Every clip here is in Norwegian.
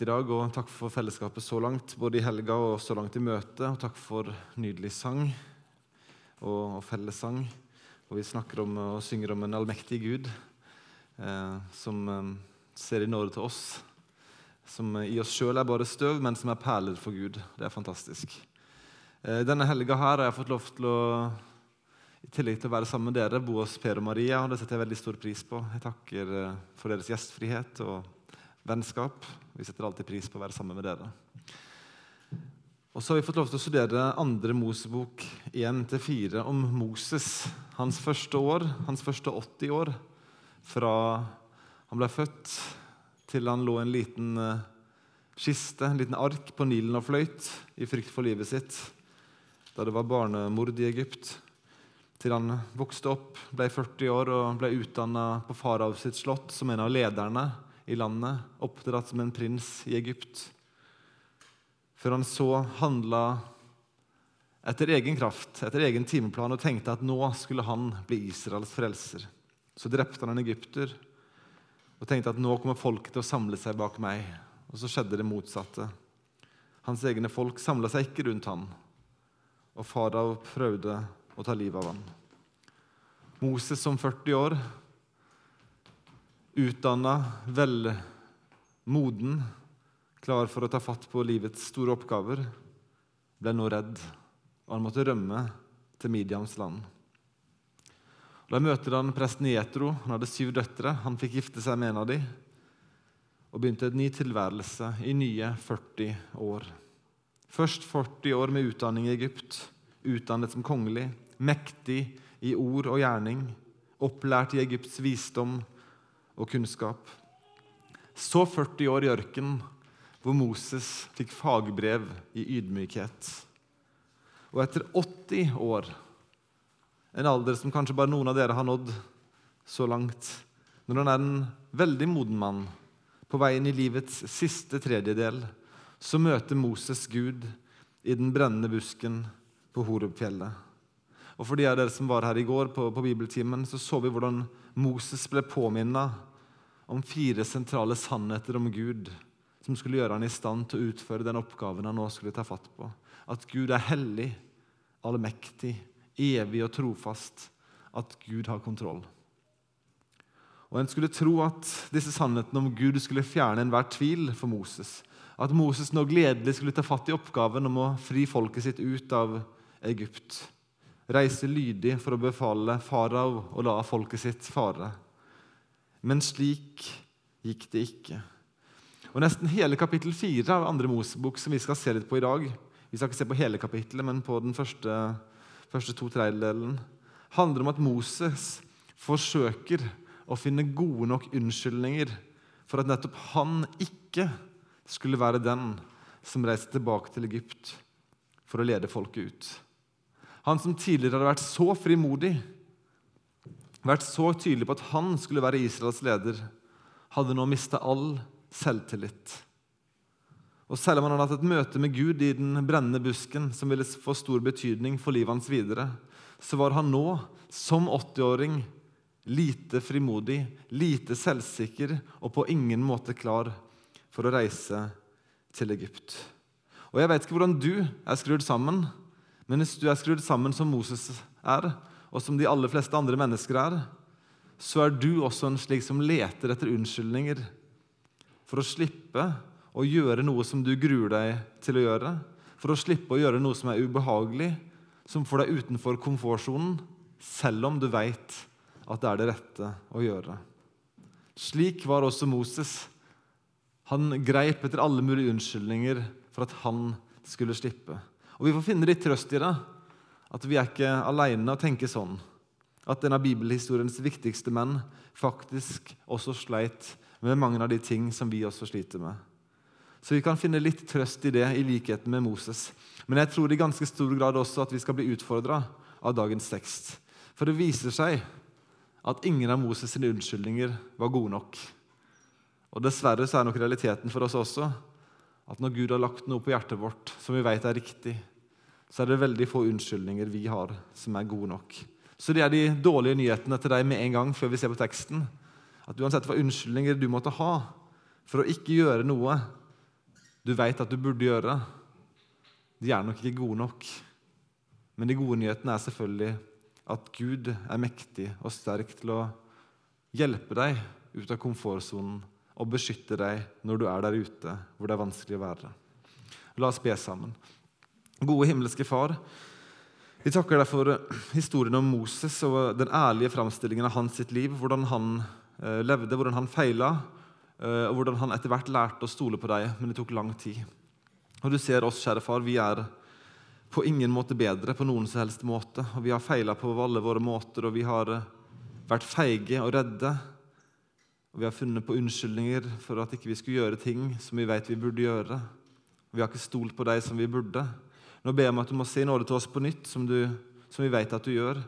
i dag, og takk for fellesskapet så langt, både i helga og så langt i møtet. Og takk for nydelig sang og, og fellessang. Og vi snakker om og synger om en allmektig Gud eh, som eh, ser i nåde til oss. Som i oss sjøl er bare støv, men som er perler for Gud. Det er fantastisk. Eh, denne helga her har jeg fått lov til å i tillegg til å være sammen med dere, bo hos Per og Maria. og Det setter jeg veldig stor pris på. Jeg takker eh, for deres gjestfrihet og vennskap. Vi setter alltid pris på å være sammen med dere. Og så har vi fått lov til å studere andre Mosebok 1-4 om Moses. Hans første år, hans første 80 år, fra han ble født til han lå en liten eh, kiste, en liten ark på Nilen og fløyt i frykt for livet sitt da det var barnemord i Egypt til han vokste opp, ble 40 år og ble utdanna på farao sitt slott som en av lederne i landet, oppdratt som en prins i Egypt. Før han så handla etter egen kraft, etter egen timeplan, og tenkte at nå skulle han bli Israels frelser. Så drepte han en egypter og tenkte at nå kommer folket til å samle seg bak meg. Og så skjedde det motsatte. Hans egne folk samla seg ikke rundt ham, og farao prøvde å ta livet av ham. Moses som 40 år, utdanna, velmoden, klar for å ta fatt på livets store oppgaver, ble nå redd, og han måtte rømme til Midiams land. Da møter han presten Jetro. Han hadde syv døtre. Han fikk gifte seg med en av dem og begynte en ny tilværelse i nye 40 år. Først 40 år med utdanning i Egypt, utdannet som kongelig, mektig i ord og gjerning, opplært i Egypts visdom og kunnskap. Så 40 år i ørkenen, hvor Moses fikk fagbrev i ydmykhet. Og etter 80 år, en alder som kanskje bare noen av dere har nådd så langt, når han er en veldig moden mann på veien i livets siste tredjedel, så møter Moses Gud i den brennende busken på Horubfjellet. Og For de av dere som var her i går, på, på bibeltimen, så så vi hvordan Moses ble påminna om fire sentrale sannheter om Gud som skulle gjøre han i stand til å utføre den oppgaven han nå skulle ta fatt på. At Gud er hellig, allmektig, evig og trofast. At Gud har kontroll. Og En skulle tro at disse sannhetene om Gud skulle fjerne enhver tvil for Moses. At Moses nå gledelig skulle ta fatt i oppgaven om å fri folket sitt ut av Egypt reise lydig for å befale farao og la folket sitt fare. Men slik gikk det ikke. Og Nesten hele kapittel 4 av andre Mosebok som vi skal se litt på i dag, vi skal ikke se på hele kapittelet, men på den første, første to tredjedelen, handler om at Moses forsøker å finne gode nok unnskyldninger for at nettopp han ikke skulle være den som reiste tilbake til Egypt for å lede folket ut. Han som tidligere hadde vært så frimodig, vært så tydelig på at han skulle være Israels leder, hadde nå mista all selvtillit. Og Selv om han hadde hatt et møte med Gud i den brennende busken, som ville få stor betydning for livet hans videre, så var han nå, som 80-åring, lite frimodig, lite selvsikker og på ingen måte klar for å reise til Egypt. Og Jeg vet ikke hvordan du er skrudd sammen, men hvis du er skrudd sammen som Moses er, og som de aller fleste andre mennesker er, så er du også en slik som leter etter unnskyldninger for å slippe å gjøre noe som du gruer deg til å gjøre, for å slippe å gjøre noe som er ubehagelig, som får deg utenfor komfortsonen, selv om du veit at det er det rette å gjøre. Slik var også Moses. Han greip etter alle mulige unnskyldninger for at han skulle slippe. Og Vi får finne litt trøst i det, at vi er ikke alene og tenker sånn. At en av bibelhistoriens viktigste menn faktisk også sleit med mange av de ting som vi også sliter med. Så vi kan finne litt trøst i det, i likheten med Moses. Men jeg tror i ganske stor grad også at vi skal bli utfordra av dagens tekst. For det viser seg at ingen av Moses' sine unnskyldninger var gode nok. Og Dessverre så er nok realiteten for oss også at når Gud har lagt noe på hjertet vårt som vi vet er riktig, så er det veldig få unnskyldninger vi har som er gode nok. Så det er de dårlige nyhetene til deg med en gang før vi ser på teksten. At uansett hva unnskyldninger du måtte ha for å ikke gjøre noe du vet at du burde gjøre, de er nok ikke gode nok. Men de gode nyhetene er selvfølgelig at Gud er mektig og sterk til å hjelpe deg ut av komfortsonen og beskytte deg når du er der ute hvor det er vanskelig å være. La oss be sammen. Gode himmelske Far, vi takker deg for historien om Moses og den ærlige framstillingen av hans sitt liv. Hvordan han eh, levde, hvordan han feila, eh, og hvordan han etter hvert lærte å stole på deg. Men det tok lang tid. Og du ser oss, kjære far, vi er på ingen måte bedre på noen som helst måte. Og vi har feila på alle våre måter, og vi har eh, vært feige og redde. Og vi har funnet på unnskyldninger for at ikke vi skulle gjøre ting som vi vet vi burde gjøre. Og vi har ikke stolt på deg som vi burde. Nå ber jeg om at du må si nåde til oss på nytt, som, du, som vi vet at du gjør.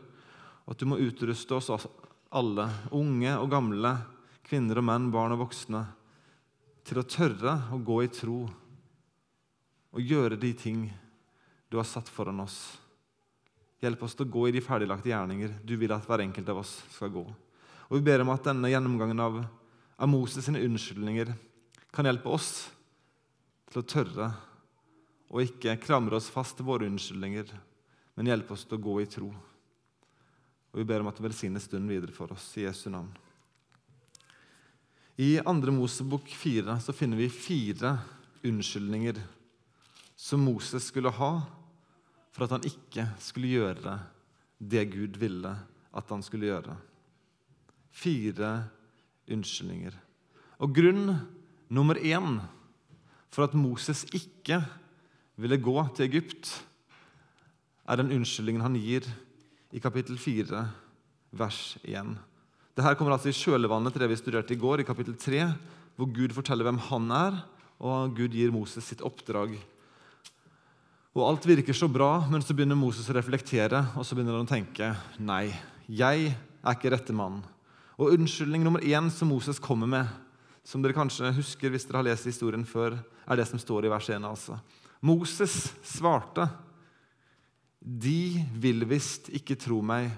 Og at du må utruste oss alle, unge og gamle, kvinner og menn, barn og voksne, til å tørre å gå i tro og gjøre de ting du har satt foran oss. Hjelp oss til å gå i de ferdiglagte gjerninger du vil at hver enkelt av oss skal gå. Og Vi ber om at denne gjennomgangen av, av Moses' sine unnskyldninger kan hjelpe oss til å tørre og ikke klamre oss fast til våre unnskyldninger, men hjelpe oss til å gå i tro. Og Vi ber om at du velsigner stunden videre for oss i Jesu navn. I 2. Mosebok 4 så finner vi fire unnskyldninger som Moses skulle ha for at han ikke skulle gjøre det Gud ville at han skulle gjøre. Fire unnskyldninger. Og grunn nummer én for at Moses ikke ville gå til Egypt, er den unnskyldningen han gir i kapittel 4, vers 1. Dette kommer altså i kjølvannet til det vi studerte i går, i kapittel 3, hvor Gud forteller hvem han er, og Gud gir Moses sitt oppdrag. Og Alt virker så bra, men så begynner Moses å reflektere og så begynner han å tenke nei, jeg er ikke rette mann. Og Unnskyldning nummer én som Moses kommer med, som dere kanskje husker hvis dere har lest historien før, er det som står i vers 1. Altså. Moses svarte, 'De vil visst ikke tro meg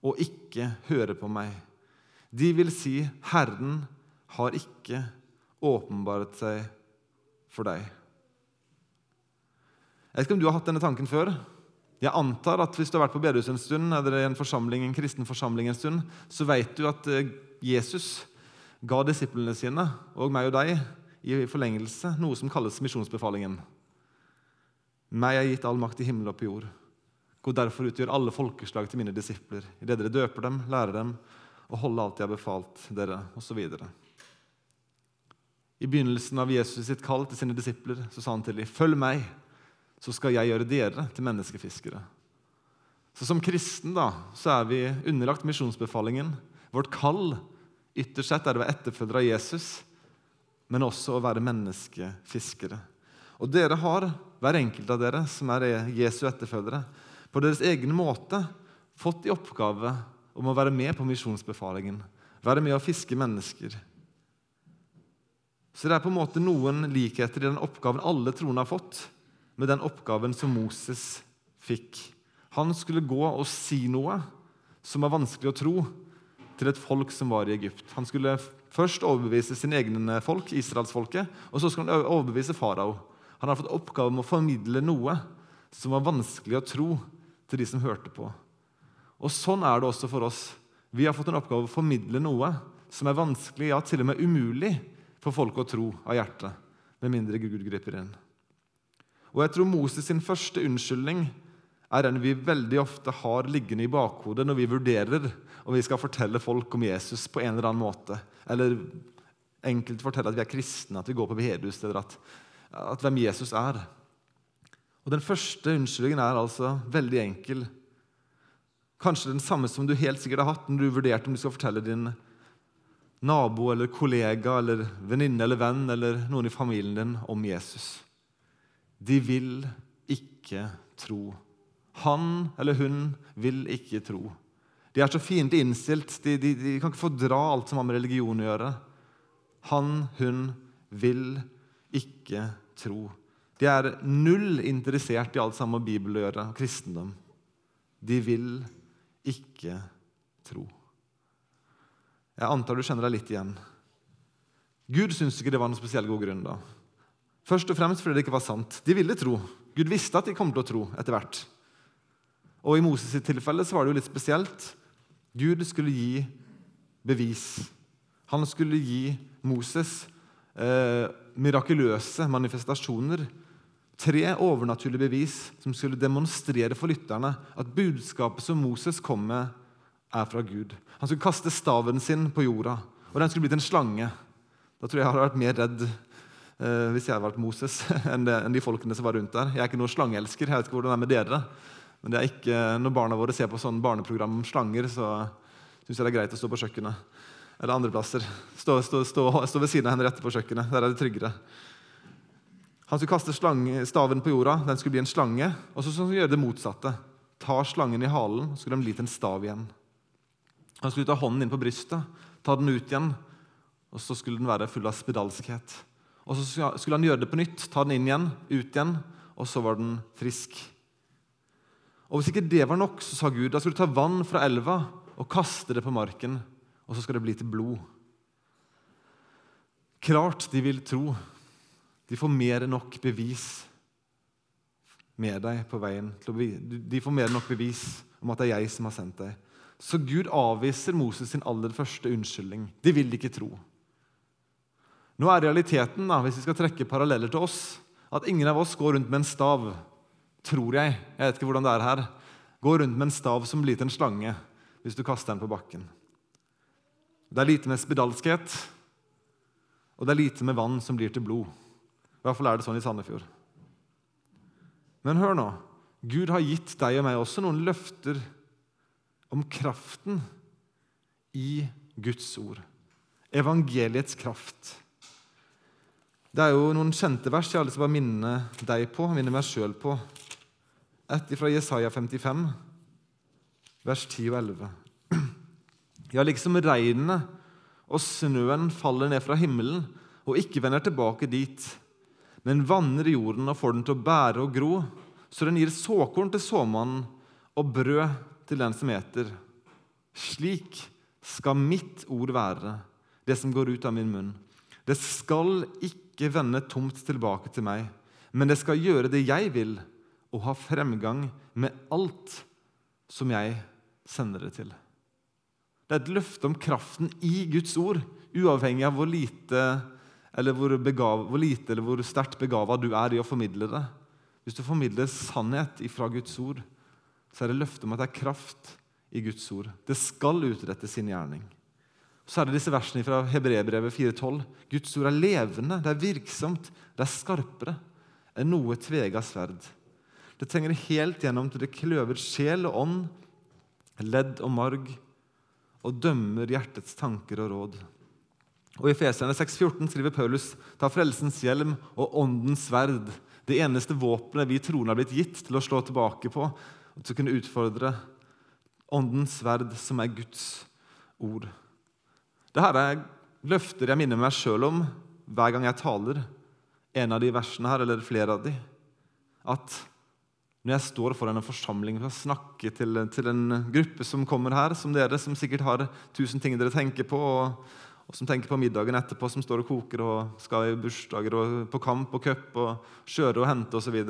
og ikke høre på meg.' 'De vil si, Herren har ikke åpenbart seg for deg.' Jeg vet ikke om du har hatt denne tanken før. Jeg antar at Hvis du har vært på bedehuset en stund, eller i en, forsamling, en kristen forsamling en stund, så vet du at eh, Jesus ga disiplene sine, og meg og deg, i forlengelse noe som kalles misjonsbefalingen. Meg er gitt all makt i himmel og på jord. Gå derfor ut og gjør alle folkeslag til mine disipler, idet dere døper dem, lærer dem og holder alt jeg har befalt dere, osv. I begynnelsen av Jesus sitt kall til sine disipler så sa han til dem, 'Følg meg, så skal jeg gjøre dere til menneskefiskere.' Så Som kristen da, så er vi underlagt misjonsbefalingen. Vårt kall ytterst sett er å være etterfølger av Jesus, men også å være menneskefiskere. Og dere har, hver enkelt av dere som er Jesu etterfølgere, på deres egen måte fått i oppgave om å være med på misjonsbefalingen, være med å fiske mennesker. Så det er på en måte noen likheter i den oppgaven alle troende har fått, med den oppgaven som Moses fikk. Han skulle gå og si noe som var vanskelig å tro, til et folk som var i Egypt. Han skulle først overbevise sine egne folk, israelsfolket, og så skulle han overbevise farao. Han har fått oppgave med å formidle noe som var vanskelig å tro til de som hørte på. Og Sånn er det også for oss. Vi har fått en oppgave å formidle noe som er vanskelig, ja, til og med umulig for folk å tro av hjertet, med mindre Gud griper inn. Og jeg tror Moses sin første unnskyldning er den vi veldig ofte har liggende i bakhodet når vi vurderer om vi skal fortelle folk om Jesus på en eller annen måte. Eller enkelt fortelle at vi er kristne, at vi går på bedehus, eller at at hvem Jesus er. Og Den første unnskyldningen er altså veldig enkel. Kanskje den samme som du helt sikkert har hatt når du vurderte om du skal fortelle din nabo eller kollega eller venninne eller venn eller noen i familien din om Jesus. De vil ikke tro. Han eller hun vil ikke tro. De er så fiendtlig innstilt. De, de, de, kan ikke fordra alt som har med religion å gjøre. Han, hun vil ikke tro tro. De er null interessert i alt sammen med Bibel å gjøre, kristendom. De vil ikke tro. Jeg antar du kjenner deg litt igjen. Gud syntes ikke det var noen spesiell god grunn. da. Først og fremst fordi det ikke var sant. De ville tro. Gud visste at de kom til å tro etter hvert. Og i Moses' sitt tilfelle så var det jo litt spesielt. Gud skulle gi bevis. Han skulle gi Moses eh, mirakuløse manifestasjoner. Tre overnaturlige bevis som skulle demonstrere for lytterne at budskapet som Moses kom med, er fra Gud. Han skulle kaste staven sin på jorda, og den skulle blitt en slange. Da tror jeg jeg hadde vært mer redd eh, hvis jeg hadde vært Moses, enn, det, enn, de folkene som var rundt der. Jeg er ikke noen slangeelsker. jeg vet ikke hvordan det er med dere. Men det er ikke, når barna våre ser på sånn barneprogram om slanger, så syns jeg det er greit å stå på kjøkkenet. Eller andre plasser. Stå, stå, stå, stå ved siden av Henriette på kjøkkenet. Der er det tryggere. Han skulle kaste slange, staven på jorda, den skulle bli en slange. Og så skulle han gjøre det motsatte. Ta slangen i halen, så skulle den bli til en stav igjen. Han skulle ta hånden inn på brystet, ta den ut igjen, og så skulle den være full av spedalskhet. Og Så skulle han gjøre det på nytt, ta den inn igjen, ut igjen, og så var den frisk. Og Hvis ikke det var nok, så sa Gud da skulle du ta vann fra elva og kaste det på marken, og så skal det bli til blod. Klart de vil tro. De får mer enn nok bevis med deg på veien. De får mer enn nok bevis om at det er jeg som har sendt deg. Så Gud avviser Moses sin aller første unnskyldning. De vil ikke tro. Nå er realiteten, da, hvis vi skal trekke paralleller til oss, at ingen av oss går rundt med en stav. Tror jeg. Jeg vet ikke hvordan det er her. Går rundt med en stav som blir til en slange hvis du kaster den på bakken. Det er lite med spedalskhet, og det er lite med vann som blir til blod. I hvert fall er det sånn i Sandefjord. Men hør nå. Gud har gitt deg og meg også noen løfter om kraften i Guds ord. Evangeliets kraft. Det er jo noen kjente vers jeg har lyst til å minne deg på, minne meg sjøl på. Et fra Jesaja 55, vers 10 og 11. Ja, liksom regnet og snøen faller ned fra himmelen og ikke vender tilbake dit, men vanner jorden og får den til å bære og gro, så den gir såkorn til såmannen og brød til den som eter. Slik skal mitt ord være, det som går ut av min munn. Det skal ikke vende tomt tilbake til meg, men det skal gjøre det jeg vil, og ha fremgang med alt som jeg sender det til. Det er et løfte om kraften i Guds ord, uavhengig av hvor lite eller hvor, begav, hvor, lite, eller hvor sterkt begava du er i å formidle det. Hvis du formidler sannhet fra Guds ord, så er det løfte om at det er kraft i Guds ord. Det skal utrette sin gjerning. Så er det disse versene fra Hebrebrevet 4,12. Guds ord er levende, det er virksomt, det er skarpere enn noe tvega sverd. Det trenger helt gjennom til det kløver sjel og ånd, ledd og marg, og dømmer hjertets tanker og råd. Og I Feserne 6,14 skriver Paulus ta frelsens hjelm og åndens sverd, det eneste våpenet vi troende har blitt gitt til å slå tilbake på, og til å kunne utfordre åndens sverd, som er Guds ord. Dette er løfter jeg minner meg sjøl om hver gang jeg taler en av de versene her, eller flere av de. At når jeg står foran en forsamling og snakker til, til, en gruppe som kommer her, som dere, som sikkert har tusen ting dere tenker på, og, og, som tenker på middagen etterpå, som står og koker og skal i bursdager og på kamp og cup og kjøre og hente osv.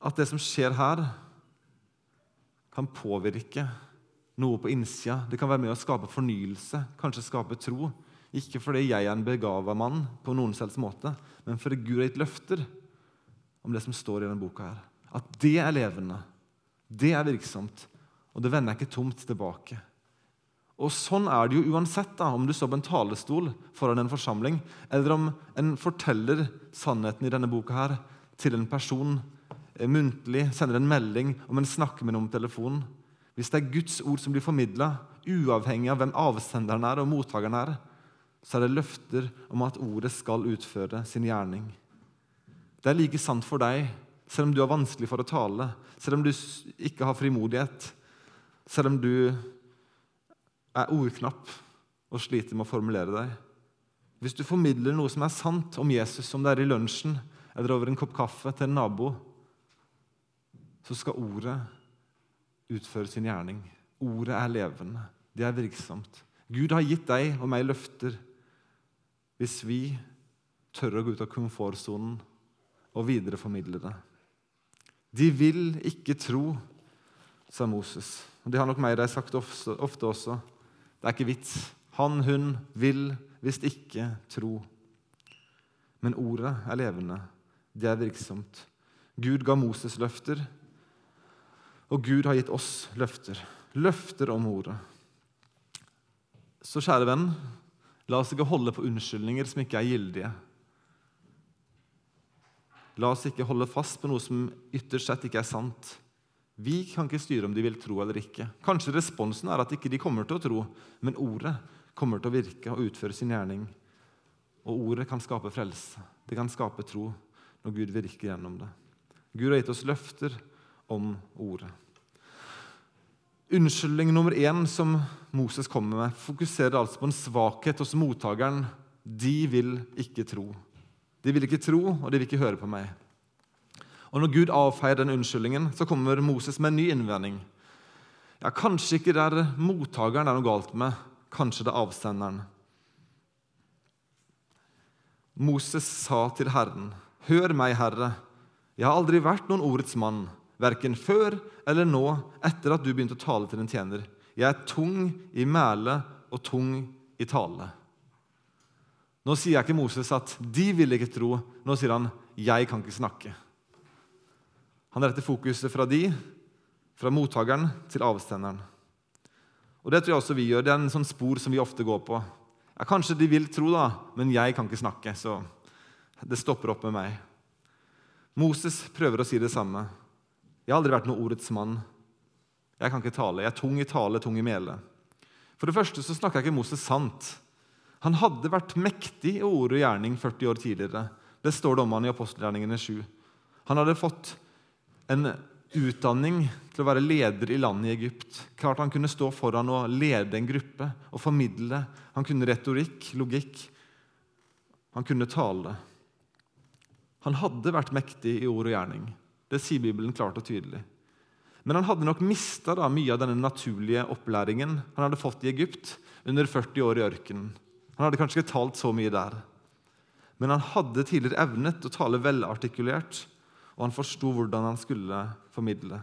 At det som skjer her, kan påvirke noe på innsida. Det kan være med å skape fornyelse, kanskje skape tro. Ikke fordi jeg er en begava mann, på noen selvs måte, men fordi Gud har gitt løfter om det som står i denne boka. her. At det er levende, det er virksomt, og det vender ikke tomt tilbake. Og Sånn er det jo uansett da, om du står på en talestol foran en forsamling, eller om en forteller sannheten i denne boka her til en person eh, muntlig, sender en melding, om en snakker med noen på telefonen. Hvis det er Guds ord som blir formidla, uavhengig av hvem avsenderen er og mottakeren er, så er det løfter om at ordet skal utføre sin gjerning. Det er like sant for deg, selv om du har vanskelig for å tale, selv om du ikke har frimodighet, selv om du er ordknapp og sliter med å formulere deg. Hvis du formidler noe som er sant om Jesus, om det er i lunsjen eller over en kopp kaffe til en nabo, så skal ordet utføre sin gjerning. Ordet er levende. Det er virksomt. Gud har gitt deg og meg løfter hvis vi tør å gå ut av komfortsonen og videreformidle det. De vil ikke tro, sa Moses. Og Det har nok Meirei sagt ofte, ofte også. Det er ikke vits. Han, hun vil visst ikke tro. Men ordet er levende. Det er virksomt. Gud ga Moses løfter, og Gud har gitt oss løfter. Løfter om ordet. Så kjære venn, la oss ikke holde på unnskyldninger som ikke er gyldige. La oss ikke holde fast på noe som ytterst sett ikke er sant. Vi kan ikke styre om de vil tro eller ikke. Kanskje responsen er at ikke de kommer til å tro, men ordet kommer til å virke og utføre sin gjerning. Og ordet kan skape frelse. Det kan skape tro når Gud virker gjennom det. Gud har gitt oss løfter om ordet. Unnskyldning nummer én som Moses kommer med, fokuserer altså på en svakhet hos mottakeren. De vil ikke tro. De vil ikke tro, og de vil ikke høre på meg. Og Når Gud avfeier den unnskyldningen, så kommer Moses med en ny innvending. Ja, Kanskje ikke det er mottakeren det er noe galt med, kanskje det er avsenderen. Moses sa til Herren, 'Hør meg, Herre. Jeg har aldri vært noen ordets mann, verken før eller nå, etter at du begynte å tale til en tjener.' 'Jeg er tung i mæle og tung i tale.' Nå sier jeg ikke Moses at 'de vil ikke tro'. Nå sier han 'jeg kan ikke snakke'. Han retter fokuset fra de, fra mottakeren, til avstenderen. Og Det tror jeg også vi gjør. Det er en sånn spor som vi ofte går på. Ja, kanskje de vil tro, da, men jeg kan ikke snakke, så det stopper opp med meg. Moses prøver å si det samme. Jeg har aldri vært noe ordets mann. Jeg kan ikke tale. Jeg er tung i tale, tung i mele. For det første så snakker jeg ikke Moses sant. Han hadde vært mektig i ord og gjerning 40 år tidligere. Det står det om han i apostelgjerningene 7. Han hadde fått en utdanning til å være leder i landet i Egypt. Klart Han kunne stå foran og lede en gruppe og formidle. Han kunne retorikk, logikk. Han kunne tale. Han hadde vært mektig i ord og gjerning. Det sier Bibelen klart og tydelig. Men han hadde nok mista mye av denne naturlige opplæringen han hadde fått i Egypt under 40 år i ørkenen. Han hadde kanskje ikke talt så mye der. Men han hadde tidligere evnet å tale velartikulert, og han forsto hvordan han skulle formidle.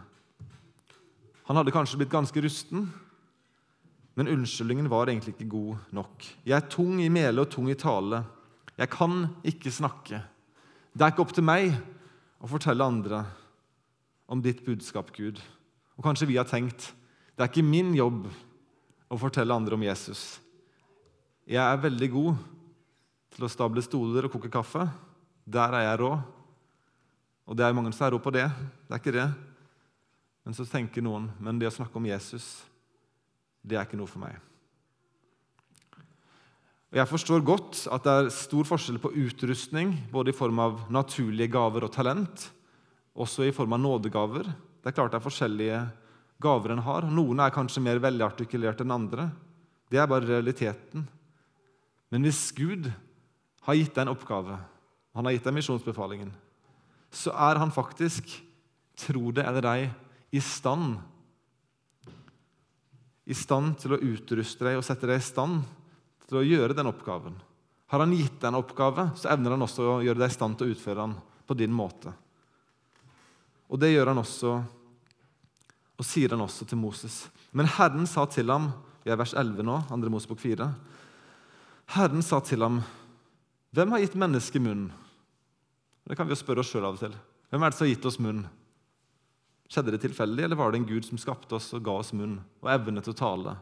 Han hadde kanskje blitt ganske rusten, men unnskyldningen var egentlig ikke god nok. Jeg er tung i mele og tung i tale. Jeg kan ikke snakke. Det er ikke opp til meg å fortelle andre om ditt budskap, Gud. Og kanskje vi har tenkt det er ikke min jobb å fortelle andre om Jesus. Jeg er veldig god til å stable stoler og koke kaffe. Der er jeg rå. Og det er mange som er rå på det. Det er ikke det. Men så tenker noen men det å snakke om Jesus, det er ikke noe for meg. Og Jeg forstår godt at det er stor forskjell på utrustning, både i form av naturlige gaver og talent, også i form av nådegaver. Det er klart det er forskjellige gaver en har. Noen er kanskje mer velartikulert enn andre. Det er bare realiteten. Men hvis Gud har gitt deg en oppgave, han har gitt deg misjonsbefalingen, så er han faktisk, tro det eller ei, i stand i stand til å utruste deg og sette deg i stand til å gjøre den oppgaven. Har han gitt deg en oppgave, så evner han også å gjøre deg i stand til å utføre den på din måte. Og det gjør han også, og sier han også til Moses. Men Herren sa til ham, vi er vers 11 nå, 2. Mosebok 4, Herren sa til ham, 'Hvem har gitt mennesket munn?' Det kan vi jo spørre oss sjøl av og til. Hvem er det som har gitt oss munn? Skjedde det tilfeldig, eller var det en Gud som skapte oss og ga oss munn og evne til å tale?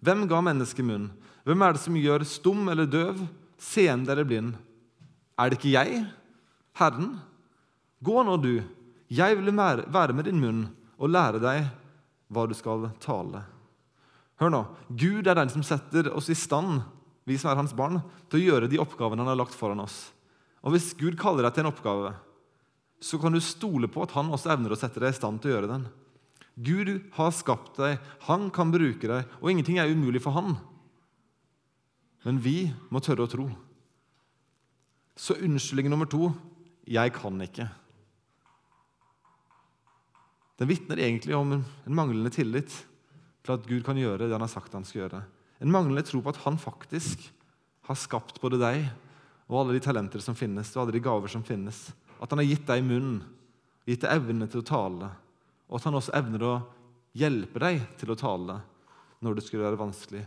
Hvem ga mennesket munn? Hvem er det som gjør stum eller døv, seende eller blind? Er det ikke jeg, Herren? Gå nå, du. Jeg vil være med din munn og lære deg hva du skal tale. Hør nå, Gud er den som setter oss i stand vi som er hans barn, til å gjøre de oppgavene han har lagt foran oss. Og Hvis Gud kaller deg til en oppgave, så kan du stole på at han også evner å sette deg i stand til å gjøre den. Gud har skapt deg, han kan bruke deg, og ingenting er umulig for han. Men vi må tørre å tro. Så unnskyldning nummer to jeg kan ikke. Den vitner egentlig om en manglende tillit til at Gud kan gjøre det han har sagt han skal gjøre. En manglende tro på at han faktisk har skapt både deg og alle de talenter som finnes, og alle de gaver som finnes. At han har gitt deg munn, gitt deg evne til å tale, og at han også evner å hjelpe deg til å tale når det skulle være vanskelig.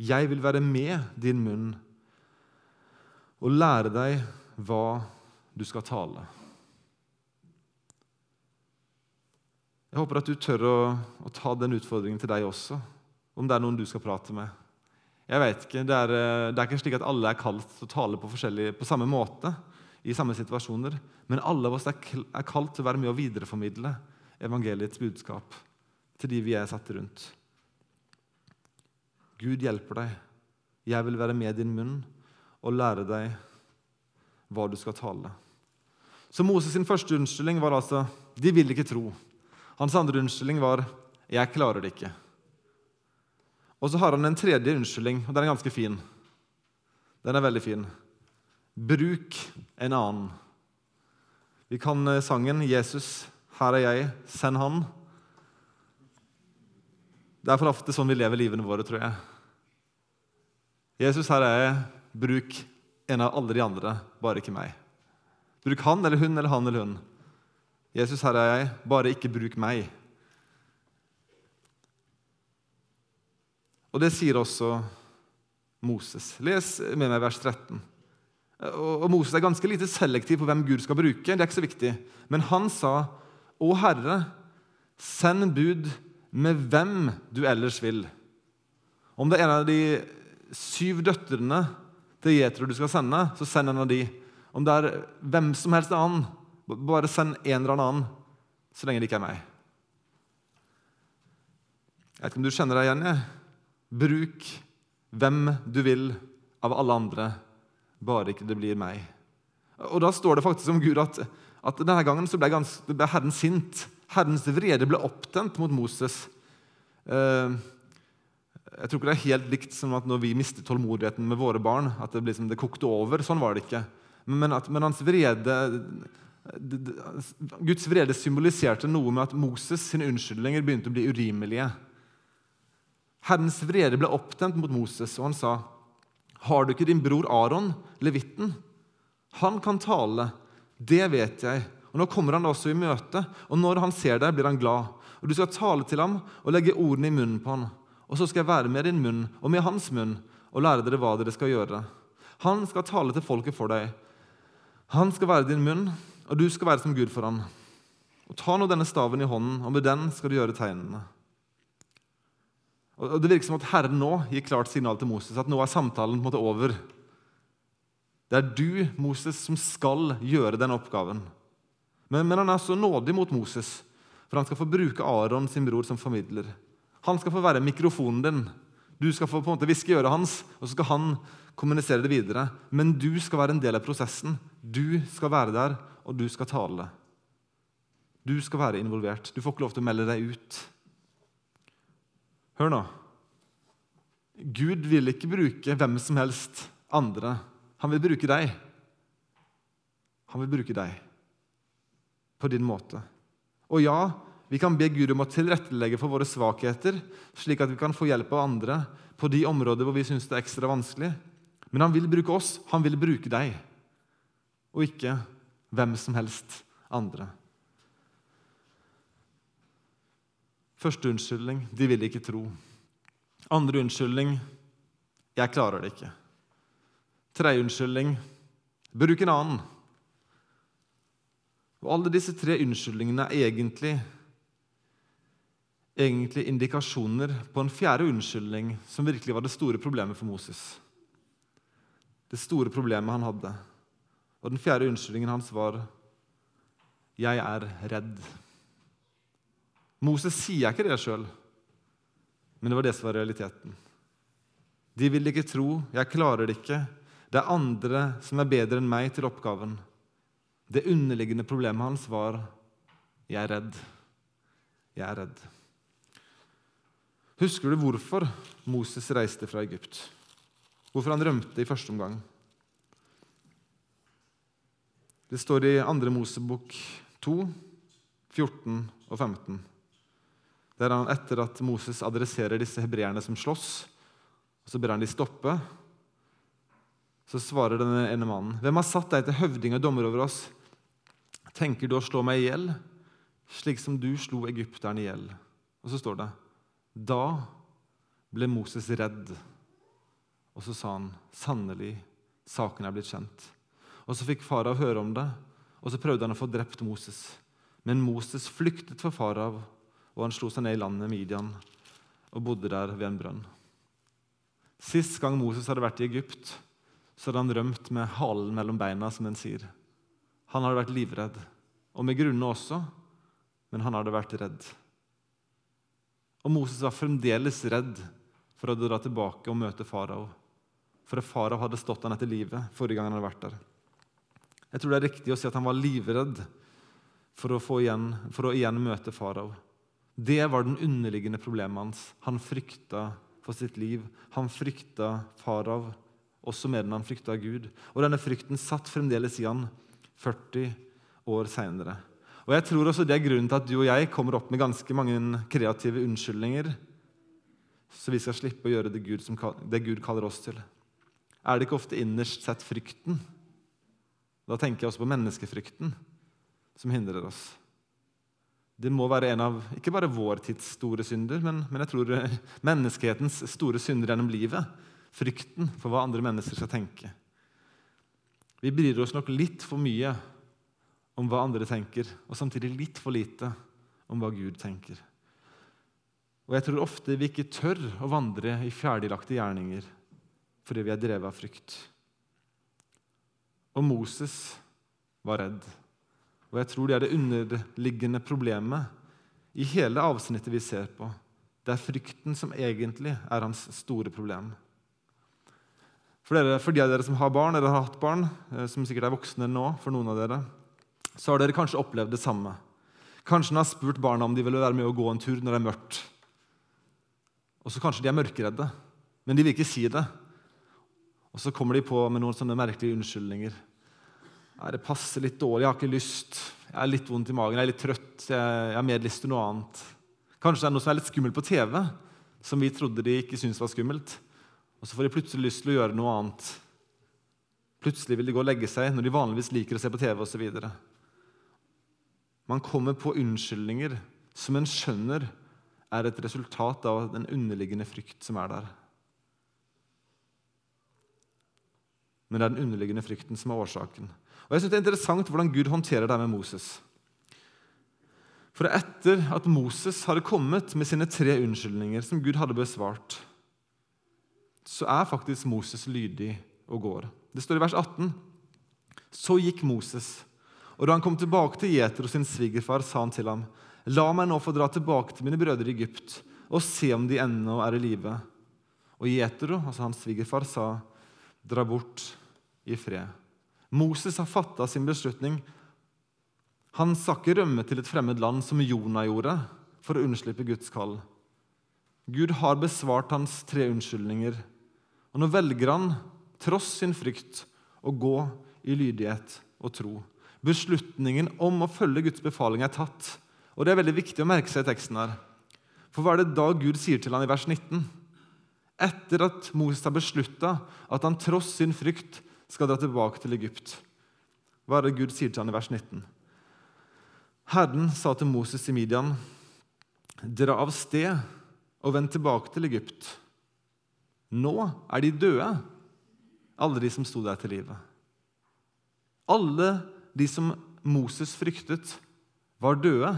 Jeg vil være med din munn og lære deg hva du skal tale. Jeg håper at du tør å, å ta den utfordringen til deg også, om det er noen du skal prate med. Jeg vet ikke, Det er, eh, det er ikke slik at alle er kalt til å tale på, på, samme måte i samme situasjoner, men alle av oss er, kalt til å være med å videreformidle evangeliets budskap til de vi er satt rundt. Gud hjelper deg. Jeg vil være med din munn og lære deg hva du skal tale. Så Moses' sin første unnskyldning var altså de vil ikke tro. Hans andre unnskyldning var jeg klarer det ikke. Og så har han en tredje unnskyldning, og den er ganske fin. Den er veldig fin. Bruk en annen. Vi kan eh, sangen 'Jesus, her er jeg, send Han'. Det er for ofte sånn vi lever livene våre, tror jeg. Jesus, her er jeg. Bruk en av alle de andre, bare ikke meg. Bruk han eller hun eller han eller hun. Jesus, her er jeg. Bare ikke bruk meg. Og det sier også Moses. Les med meg vers 13. Og Moses er ganske lite selektiv på hvem Gud skal bruke. det er ikke så viktig. Men han sa, 'Å Herre, send bud med hvem du ellers vil.' Om det er en av de syv døtrene til Jetro du skal sende, så send en av de. Om det er hvem som helst annen, bare send en eller annen, så lenge det ikke er meg. Jeg vet ikke om du kjenner deg igjen? Jeg. Bruk hvem du vil av alle andre, bare ikke det blir meg. Og Da står det faktisk om Gud at, at denne gangen ble, gans, ble, Herren sint. Herrens vrede ble opptent mot Moses. Uh, jeg tror ikke det er helt likt som at når vi mister tålmodigheten med våre barn. at det, liksom, det kokte over. Sånn var det ikke. Men, at, men hans vrede Guds vrede symboliserte noe med at Moses' sine unnskyldninger begynte å bli urimelige. Herrens vrede ble opptent mot Moses, og han sa, 'Har du ikke din bror Aron, levitten? Han kan tale, det vet jeg.' Og Nå kommer han også i møte, og når han ser deg, blir han glad. Og Du skal tale til ham og legge ordene i munnen på ham. Og så skal jeg være med din munn og med hans munn og lære dere hva dere skal gjøre. Han skal tale til folket for deg. Han skal være din munn, og du skal være som Gud for ham. Og Ta nå denne staven i hånden, og med den skal du gjøre tegnene. Og Det virker som at Herren nå gir klart signal til Moses at nå er samtalen på en måte over. Det er du, Moses, som skal gjøre den oppgaven. Men, men, han er så nådig mot Moses, for han skal få bruke Aron, sin bror, som formidler. Han skal få være mikrofonen din. Du skal få på en måte viske i øret hans, og så skal han kommunisere det videre. Men du skal være en del av prosessen. Du skal være der, og du skal tale. Du skal være involvert. Du får ikke lov til å melde deg ut. Hør nå. Gud vil ikke bruke hvem som helst andre. Han vil bruke deg. Han vil bruke deg på din måte. Og ja, vi kan be Gud om å tilrettelegge for våre svakheter, slik at vi kan få hjelp av andre på de områder hvor vi syns det er ekstra vanskelig. Men han vil bruke oss, han vil bruke deg, og ikke hvem som helst andre. Første unnskyldning de vil ikke tro. Andre unnskyldning jeg klarer det ikke. Tredje unnskyldning bruk en annen. Og Alle disse tre unnskyldningene er egentlig, egentlig indikasjoner på en fjerde unnskyldning som virkelig var det store problemet for Moses. Det store problemet han hadde. Og Den fjerde unnskyldningen hans var 'Jeg er redd'. Moses sier ikke det sjøl, men det var det som var realiteten. De vil ikke tro, jeg klarer det ikke. Det er andre som er bedre enn meg til oppgaven. Det underliggende problemet hans var jeg er redd. Jeg er redd. Husker du hvorfor Moses reiste fra Egypt? Hvorfor han rømte i første omgang? Det står i 2. Mosebok 2, 14 og 15 der han etter at Moses adresserer disse hebreerne som slåss, og så ber han de stoppe. Så svarer denne ene mannen, 'Hvem har satt deg til høvding og dommer over oss?' 'Tenker du å slå meg i hjel, slik som du slo egypteren i hjel?' Og så står det, 'Da ble Moses redd.' Og så sa han, 'Sannelig, saken er blitt kjent.' Og så fikk farao høre om det, og så prøvde han å få drept Moses. Men Moses flyktet for farao, og han slo seg ned i landet Midian og bodde der ved en brønn. Sist gang Moses hadde vært i Egypt, så hadde han rømt med halen mellom beina, som en sier. Han hadde vært livredd, og med grunne også, men han hadde vært redd. Og Moses var fremdeles redd for å dra tilbake og møte farao. For farao hadde stått han etter livet forrige gang han hadde vært der. Jeg tror det er riktig å si at han var livredd for å, igjen, for å igjen møte farao. Det var den underliggende problemet hans. Han frykta for sitt liv. Han frykta farav, også mer enn han frykta Gud. Og denne frykten satt fremdeles i han 40 år seinere. Og jeg tror også det er grunnen til at du og jeg kommer opp med ganske mange kreative unnskyldninger, så vi skal slippe å gjøre det Gud, som, det Gud kaller oss til. Er det ikke ofte innerst sett frykten? Da tenker jeg også på menneskefrykten som hindrer oss. Det må være en av ikke bare vår tids store synder, men, men jeg tror menneskehetens store synder gjennom livet frykten for hva andre mennesker skal tenke. Vi bryr oss nok litt for mye om hva andre tenker, og samtidig litt for lite om hva Gud tenker. Og jeg tror ofte vi ikke tør å vandre i ferdiglagte gjerninger fordi vi er drevet av frykt. Og Moses var redd. Og jeg tror det er det underliggende problemet i hele avsnittet vi ser på. Det er frykten som egentlig er hans store problem. For, dere, for de av dere som har barn, eller har hatt barn, eh, som sikkert er voksne nå, for noen av dere, så har dere kanskje opplevd det samme. Kanskje han har spurt barna om de vil være med å gå en tur når det er mørkt. Og så kanskje de er mørkeredde, men de vil ikke si det. Og så kommer de på med noen sånne merkelige unnskyldninger. Ja, 'Det passer litt dårlig, jeg har ikke lyst. Jeg er litt vondt i magen, jeg er litt trøtt. Jeg, har mer lyst til noe annet.' Kanskje det er noe som er litt skummelt på TV, som vi trodde de ikke syntes var skummelt. Og så får de plutselig lyst til å gjøre noe annet. Plutselig vil de gå og legge seg når de vanligvis liker å se på TV osv. Man kommer på unnskyldninger som en skjønner er et resultat av den underliggende frykt som er der. Men det er den underliggende frykten som er årsaken. Og jeg synes Det er interessant hvordan Gud håndterer det med Moses. For etter at Moses hadde kommet med sine tre unnskyldninger, som Gud hadde besvart, så er faktisk Moses lydig og går. Det står i vers 18. Så gikk Moses, og da han kom tilbake til Jetro sin svigerfar, sa han til ham, La meg nå få dra tilbake til mine brødre i Egypt og se om de ennå er i live. Og Jetro, altså hans svigerfar, sa, Dra bort i fred. Moses har fatta sin beslutning. Han skal ikke rømme til et fremmed land, som Jonah gjorde, for å unnslippe Guds kall. Gud har besvart hans tre unnskyldninger og nå velger han, tross sin frykt, å gå i lydighet og tro. Beslutningen om å følge Guds befaling er tatt. Og Det er veldig viktig å merke seg i teksten. her. For hva er det da Gud sier til han i vers 19? Etter at Moses har beslutta at han tross sin frykt skal dra tilbake til Egypt. Hva er det Gud sier til han i vers 19? Herren sa til Moses i Midian.: Dra av sted og vend tilbake til Egypt. Nå er de døde, alle de som sto der til livet. Alle de som Moses fryktet, var døde.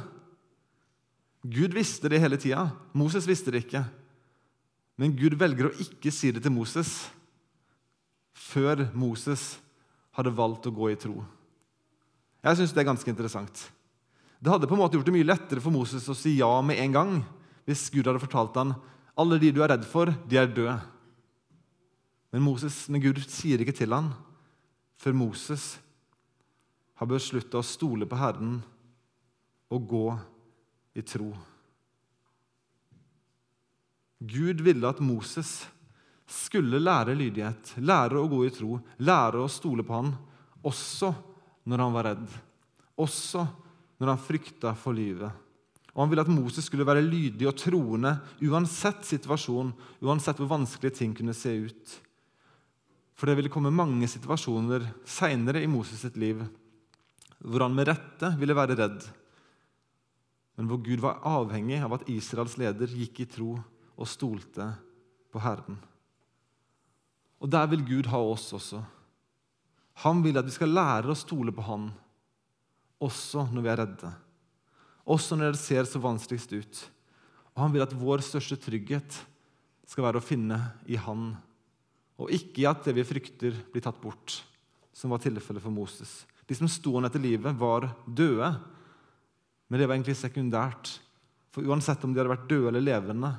Gud visste det hele tida. Moses visste det ikke. Men Gud velger å ikke si det til Moses før Moses hadde valgt å gå i tro. Jeg syns det er ganske interessant. Det hadde på en måte gjort det mye lettere for Moses å si ja med en gang hvis Gud hadde fortalt ham alle de du er redd for, de er døde. Men, Moses, men Gud sier ikke til ham før Moses har beslutta å stole på Herren og gå i tro. Gud ville at Moses skulle lære lydighet, lære å gå i tro, lære å stole på han, også når han var redd, også når han frykta for livet. Og Han ville at Moses skulle være lydig og troende uansett situasjon, uansett hvor vanskelig ting kunne se ut. For det ville komme mange situasjoner seinere i Moses sitt liv hvor han med rette ville være redd, men hvor Gud var avhengig av at Israels leder gikk i tro og stolte på Herren. Og der vil Gud ha oss også. Han vil at vi skal lære å stole på Han, også når vi er redde. Også når det ser så vanskeligst ut. Og han vil at vår største trygghet skal være å finne i Han, og ikke i at det vi frykter, blir tatt bort, som var tilfellet for Moses. De som sto han etter livet, var døde, men det var egentlig sekundært. For uansett om de hadde vært døde eller levende,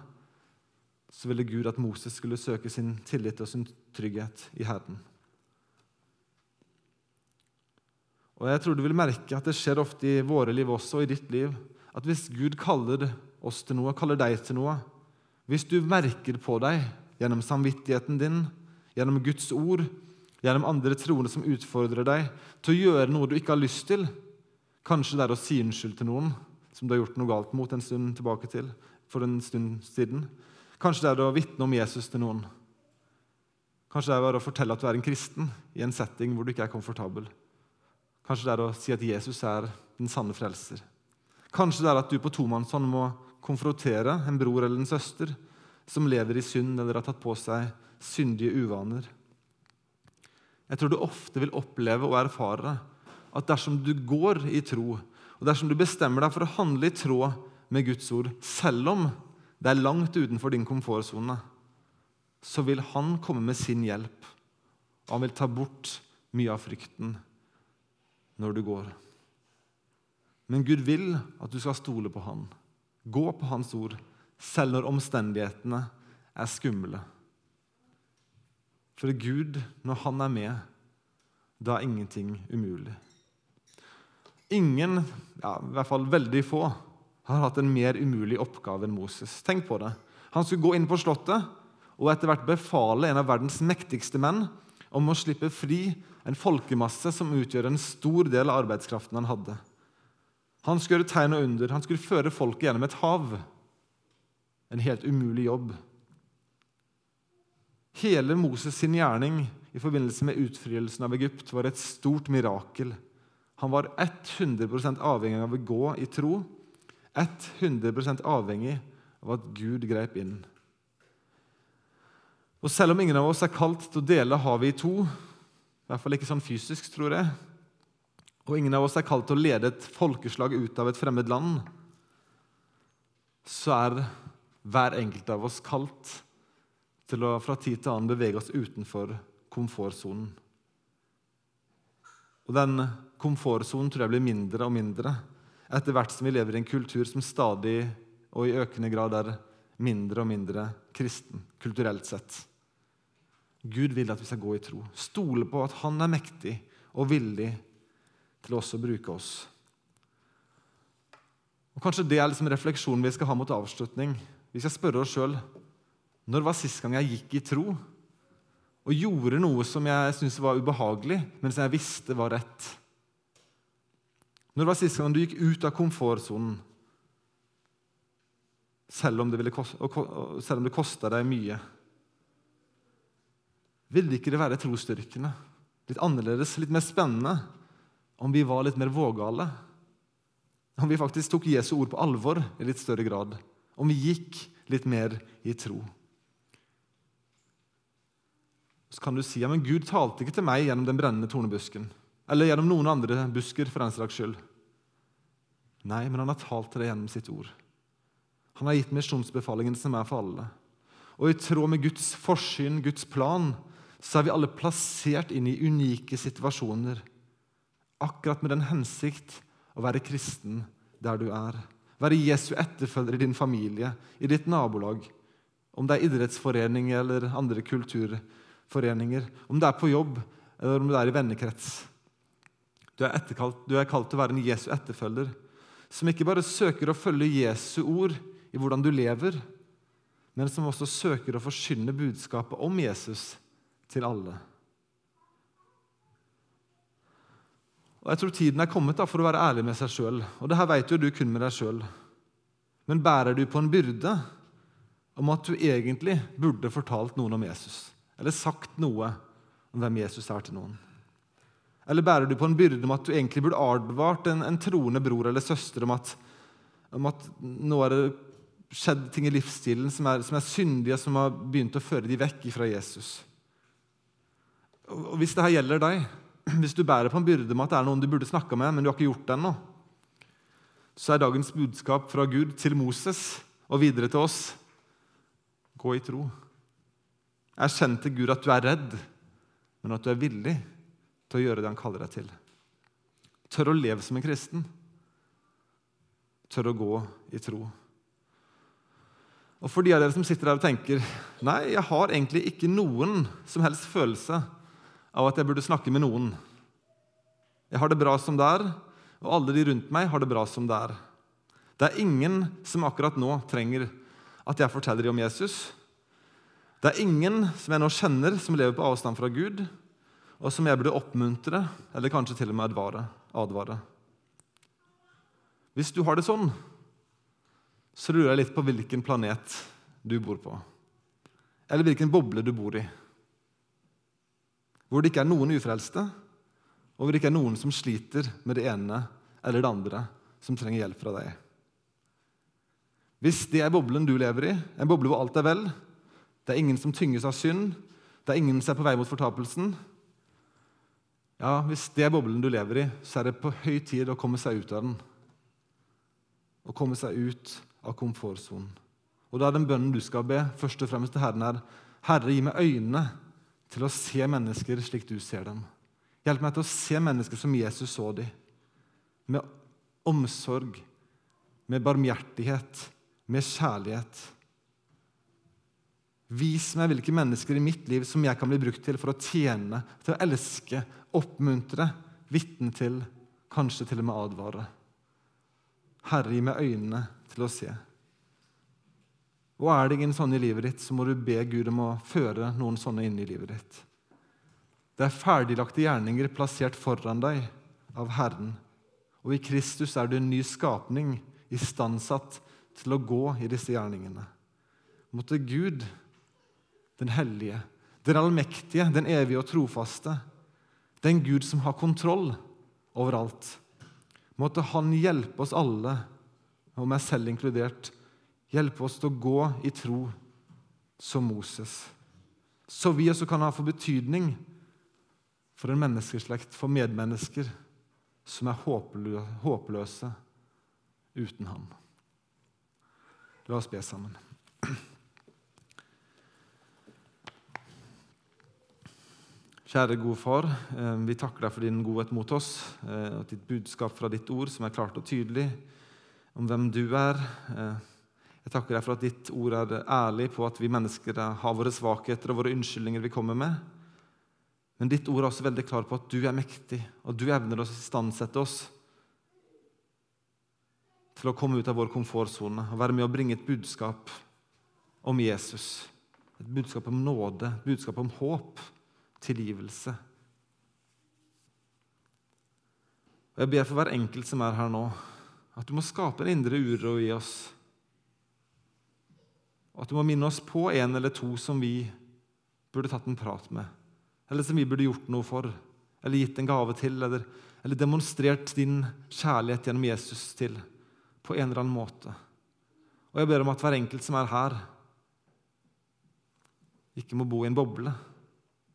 så ville Gud at Moses skulle søke sin tillit og sin trygghet i Herren. Og jeg tror du vil merke at det skjer ofte i våre liv også, og i ditt liv, at hvis Gud kaller oss til noe, kaller deg til noe, hvis du merker på deg gjennom samvittigheten din, gjennom Guds ord, gjennom andre troende som utfordrer deg til å gjøre noe du ikke har lyst til, kanskje det er å si unnskyld til noen som du har gjort noe galt mot en stund tilbake til, for en stund siden. Kanskje det er å vitne om Jesus til noen. Kanskje det er å fortelle at du er en kristen i en setting hvor du ikke er komfortabel. Kanskje det er å si at Jesus er den sanne frelser. Kanskje det er at du på tomannshånd må konfrontere en bror eller en søster som lever i synd eller har tatt på seg syndige uvaner. Jeg tror du ofte vil oppleve og erfare at dersom du går i tro, og dersom du bestemmer deg for å handle i tråd med Guds ord, selv om det er langt utenfor din komfortsone, så vil Han komme med sin hjelp. Og han vil ta bort mye av frykten når du går. Men Gud vil at du skal stole på Han. Gå på Hans ord, selv når omstendighetene er skumle. For Gud, når Han er med, da er ingenting umulig. Ingen, ja, i hvert fall veldig få, har hatt en mer umulig oppgave enn Moses. Tenk på det. Han skulle gå inn på slottet og etter hvert befale en av verdens mektigste menn om å slippe fri en folkemasse som utgjør en stor del av arbeidskraften han hadde. Han skulle gjøre tegn og under. Han skulle føre folket gjennom et hav. En helt umulig jobb. Hele Moses' sin gjerning i forbindelse med utfrielsen av Egypt var et stort mirakel. Han var 100% avhengig av å gå i tro, 100% avhengig av at Gud grep inn. Og Selv om ingen av oss er kalt til å dele havet i to, i hvert fall ikke sånn fysisk, tror jeg. Og ingen av oss er kalt til å lede et folkeslag ut av et fremmed land. Så er hver enkelt av oss kalt til å fra tid til annen bevege oss utenfor komfortsonen. Og den komfortsonen tror jeg blir mindre og mindre etter hvert som vi lever i en kultur som stadig og i økende grad er mindre og mindre kristen kulturelt sett. Gud vil at vi skal gå i tro. Stole på at Han er mektig og villig til også å bruke oss. Og Kanskje det er liksom refleksjonen vi skal ha mot avslutning. Vi skal spørre oss sjøl når var sist gang jeg gikk i tro og gjorde noe som jeg syntes var ubehagelig, men som jeg visste var rett? Når var sist gang du gikk ut av komfortsonen, selv om det, ville, kosta deg mye? Ville ikke det være trosstyrkende, litt annerledes, litt mer spennende, om vi var litt mer vågale? Om vi faktisk tok Jesu ord på alvor i litt større grad? Om vi gikk litt mer i tro? Så kan du si ja, men Gud talte ikke til meg gjennom den brennende tornebusken. Eller gjennom noen andre busker, for den slags skyld. Nei, men han har talt til deg gjennom sitt ord. Han har gitt misjonsbefalingen som er for alle. Og i tråd med Guds forsyn, Guds plan, så er vi alle plassert inn i unike situasjoner. Akkurat med den hensikt å være kristen der du er. Være Jesu etterfølger i din familie, i ditt nabolag. Om det er idrettsforeninger eller andre kulturforeninger. Om det er på jobb eller om det er i vennekrets. Du er, du er kalt til å være en Jesu etterfølger, som ikke bare søker å følge Jesu ord i hvordan du lever, men som også søker å forkynne budskapet om Jesus til alle. Og Jeg tror tiden er kommet da, for å være ærlig med seg sjøl. Og det her vet jo du kun med deg sjøl. Men bærer du på en byrde om at du egentlig burde fortalt noen om Jesus? Eller sagt noe om hvem Jesus er til noen? Eller bærer du på en byrde om at du egentlig burde advart en, en troende bror eller søster om at, om at nå er det skjedd ting i livsstilen som er, som er syndige, som har begynt å føre de vekk fra Jesus? Og Hvis dette gjelder deg, hvis du bærer på en byrde om at det er noen du burde snakka med, men du har ikke gjort det ennå, så er dagens budskap fra Gud til Moses og videre til oss gå i tro. Erkjenn til Gud at du er redd, men at du er villig til å gjøre det han kaller deg til. Tør å leve som en kristen. Tør å gå i tro. Og For de av dere som sitter der og tenker nei, jeg har egentlig ikke noen som helst følelse av at jeg burde snakke med noen. Jeg har det bra som det er, og alle de rundt meg har det bra som det er. Det er ingen som akkurat nå trenger at jeg forteller dem om Jesus. Det er ingen som jeg nå kjenner, som lever på avstand fra Gud, og som jeg burde oppmuntre eller kanskje til og med advare. advare. Hvis du har det sånn, så lurer jeg litt på hvilken planet du bor på. Eller hvilken boble du bor i. Hvor det ikke er noen ufrelste, og hvor det ikke er noen som sliter med det ene eller det andre, som trenger hjelp fra deg. Hvis det er boblen du lever i, en boble hvor alt er vel, det er ingen som tynges av synd, det er ingen som er på vei mot fortapelsen Ja, Hvis det er boblen du lever i, så er det på høy tid å komme seg ut av den. Å komme seg ut av komfortsonen. Og da er den bønnen du skal be, først og fremst til Herren er Herre, gi meg øynene til å se mennesker slik du ser dem. Hjelp meg til å se mennesker som Jesus så dem med omsorg, med barmhjertighet, med kjærlighet. Vis meg hvilke mennesker i mitt liv som jeg kan bli brukt til for å tjene, til å elske, oppmuntre, vitne til, kanskje til og med advare. Herre, gi meg øynene til å se. Og er det ingen sånne i livet ditt, så må du be Gud om å føre noen sånne inn i livet ditt. Det er ferdiglagte gjerninger plassert foran deg av Herren og i Kristus er du en ny skapning, istandsatt til å gå i disse gjerningene. Måtte Gud, den hellige, den allmektige, den evige og trofaste, den Gud som har kontroll overalt. måtte Han hjelpe oss alle, og meg selv inkludert, hjelpe oss til å gå i tro som Moses. Så vi også kan ha for betydning for en menneskeslekt, for medmennesker som er håpløse uten ham. La oss be sammen. Kjære gode far, eh, vi takker deg for din godhet mot oss eh, og ditt budskap fra ditt ord, som er klart og tydelig om hvem du er. Eh, jeg takker deg for at ditt ord er ærlig på at vi mennesker har våre svakheter og våre unnskyldninger vi kommer med. Men ditt ord er også veldig klar på at du er mektig, og du evner å istandsette oss til å komme ut av vår komfortsone og være med å bringe et budskap om Jesus. Et budskap om nåde, et budskap om håp, tilgivelse. Og Jeg ber for hver enkelt som er her nå, at du må skape en indre uro i oss. Og at du må minne oss på en eller to som vi burde tatt en prat med eller som vi burde gjort noe for, eller gitt en gave til, eller, eller demonstrert din kjærlighet gjennom Jesus til på en eller annen måte. Og jeg ber om at hver enkelt som er her, ikke må bo i en boble,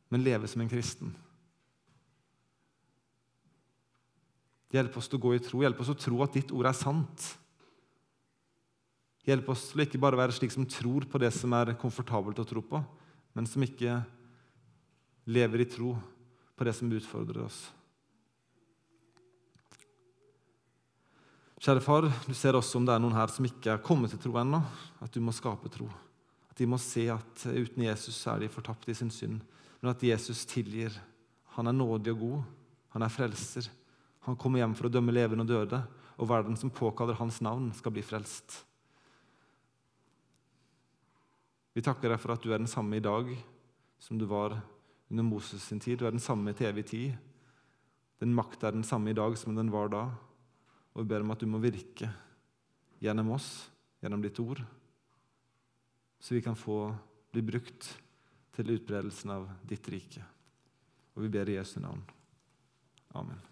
men leve som en kristen. Hjelp oss til å gå i tro, hjelp oss til å tro at ditt ord er sant. Hjelp oss til å ikke bare være slik som tror på det som er komfortabelt å tro på, men som ikke lever i tro på det som utfordrer oss. Kjære far, du ser også om det er noen her som ikke er kommet til tro ennå, at du må skape tro. At de må se at uten Jesus er de fortapt i sin synd, men at Jesus tilgir. Han er nådig og god. Han er frelser. Han kommer hjem for å dømme levende og døde, og verden som påkaller hans navn, skal bli frelst. Vi takker deg for at du er den samme i dag som du var under Moses sin tid. Du er den samme til evig tid. Den makt er den samme i dag som den var da. Og vi ber om at du må virke gjennom oss, gjennom ditt ord, så vi kan få bli brukt til utbredelsen av ditt rike. Og vi ber i Jesu navn. Amen.